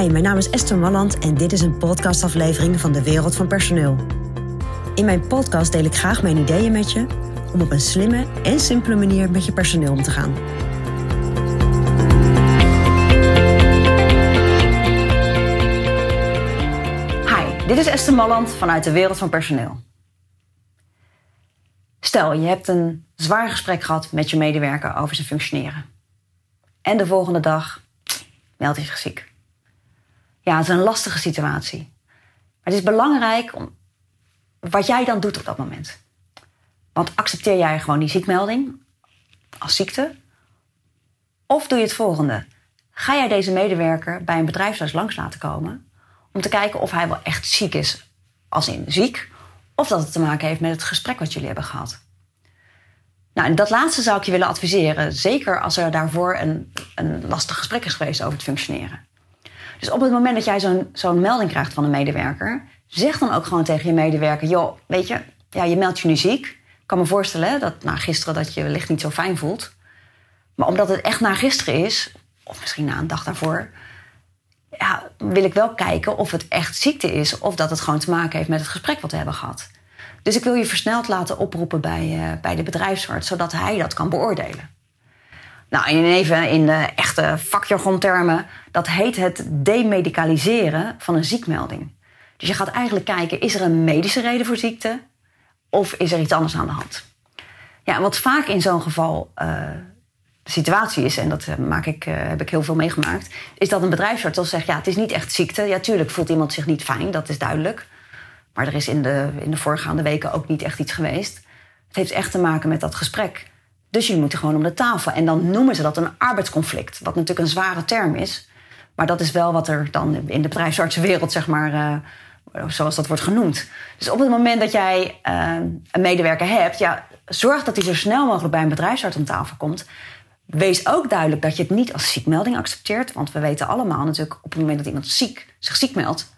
Hi, mijn naam is Esther Malland en dit is een podcastaflevering van de Wereld van Personeel. In mijn podcast deel ik graag mijn ideeën met je om op een slimme en simpele manier met je personeel om te gaan. Hi, dit is Esther Malland vanuit de Wereld van Personeel. Stel, je hebt een zwaar gesprek gehad met je medewerker over zijn functioneren. En de volgende dag meldt hij zich ziek. Ja, het is een lastige situatie. Maar het is belangrijk om wat jij dan doet op dat moment. Want accepteer jij gewoon die ziekmelding als ziekte? Of doe je het volgende? Ga jij deze medewerker bij een bedrijfsarts langs laten komen om te kijken of hij wel echt ziek is, als in ziek, of dat het te maken heeft met het gesprek wat jullie hebben gehad? Nou, en dat laatste zou ik je willen adviseren, zeker als er daarvoor een, een lastig gesprek is geweest over het functioneren. Dus op het moment dat jij zo'n zo'n melding krijgt van een medewerker, zeg dan ook gewoon tegen je medewerker: joh, weet je, ja, je meldt je nu ziek. Ik kan me voorstellen dat na gisteren dat je wellicht niet zo fijn voelt. Maar omdat het echt na gisteren is, of misschien na een dag daarvoor, ja, wil ik wel kijken of het echt ziekte is of dat het gewoon te maken heeft met het gesprek wat we hebben gehad. Dus ik wil je versneld laten oproepen bij, uh, bij de bedrijfsarts, zodat hij dat kan beoordelen. Nou, en even in de echte vakjargontermen, dat heet het demedicaliseren van een ziekmelding. Dus je gaat eigenlijk kijken, is er een medische reden voor ziekte of is er iets anders aan de hand? Ja, wat vaak in zo'n geval uh, de situatie is, en dat uh, maak ik, uh, heb ik heel veel meegemaakt, is dat een bedrijfsarts al zegt, ja, het is niet echt ziekte. Ja, tuurlijk voelt iemand zich niet fijn, dat is duidelijk. Maar er is in de, in de voorgaande weken ook niet echt iets geweest. Het heeft echt te maken met dat gesprek. Dus jullie moeten gewoon om de tafel. En dan noemen ze dat een arbeidsconflict. Wat natuurlijk een zware term is. Maar dat is wel wat er dan in de bedrijfsartsenwereld, zeg maar, uh, zoals dat wordt genoemd. Dus op het moment dat jij uh, een medewerker hebt, ja, zorg dat hij zo snel mogelijk bij een bedrijfsarts om tafel komt. Wees ook duidelijk dat je het niet als ziekmelding accepteert. Want we weten allemaal natuurlijk op het moment dat iemand ziek, zich ziek meldt.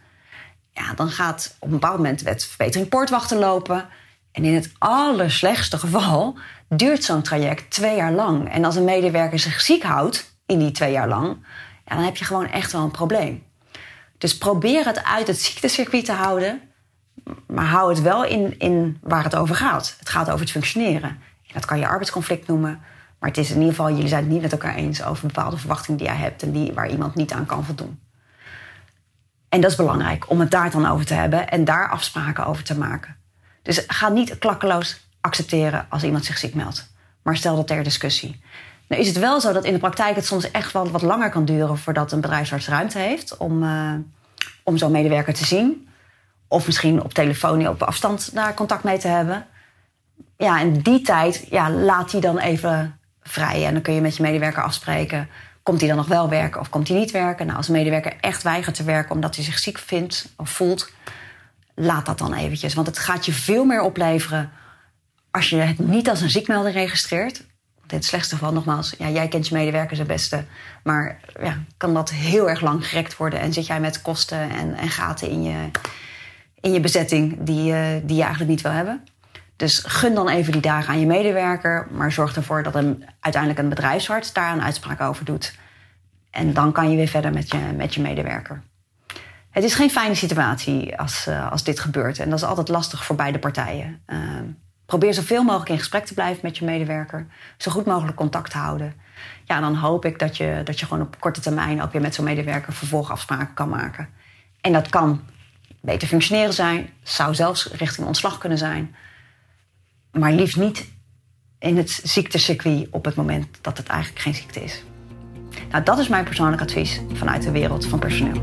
Ja, dan gaat op een bepaald moment wet verbetering poortwachten lopen. En in het allerslechtste geval duurt zo'n traject twee jaar lang. En als een medewerker zich ziek houdt in die twee jaar lang, dan heb je gewoon echt wel een probleem. Dus probeer het uit het ziektecircuit te houden, maar hou het wel in, in waar het over gaat. Het gaat over het functioneren. En dat kan je arbeidsconflict noemen, maar het is in ieder geval, jullie zijn het niet met elkaar eens over bepaalde verwachtingen die jij hebt en die, waar iemand niet aan kan voldoen. En dat is belangrijk om het daar dan over te hebben en daar afspraken over te maken. Dus ga niet klakkeloos accepteren als iemand zich ziek meldt. Maar stel dat ter discussie. Nou is het wel zo dat in de praktijk het soms echt wel wat langer kan duren voordat een bedrijfsarts ruimte heeft om, uh, om zo'n medewerker te zien. Of misschien op telefoon op afstand daar contact mee te hebben. Ja, in die tijd ja, laat die dan even vrij. En dan kun je met je medewerker afspreken. Komt hij dan nog wel werken of komt hij niet werken? Nou, als een medewerker echt weigert te werken omdat hij zich ziek vindt of voelt, laat dat dan eventjes. Want het gaat je veel meer opleveren als je het niet als een ziekmelding registreert. In het slechtste geval nogmaals, ja, jij kent je medewerkers het beste. Maar ja, kan dat heel erg lang gerekt worden. En zit jij met kosten en, en gaten in je, in je bezetting die, uh, die je eigenlijk niet wil hebben. Dus gun dan even die dagen aan je medewerker. Maar zorg ervoor dat een, uiteindelijk een bedrijfsarts daar een uitspraak over doet. En dan kan je weer verder met je, met je medewerker. Het is geen fijne situatie als, uh, als dit gebeurt. En dat is altijd lastig voor beide partijen. Uh, probeer zoveel mogelijk in gesprek te blijven met je medewerker. Zo goed mogelijk contact te houden. Ja, dan hoop ik dat je, dat je gewoon op korte termijn ook weer met zo'n medewerker vervolgafspraken kan maken. En dat kan beter functioneren zijn. Zou zelfs richting ontslag kunnen zijn. Maar liefst niet in het ziektecircuit op het moment dat het eigenlijk geen ziekte is. Nou, dat is mijn persoonlijk advies vanuit de wereld van personeel.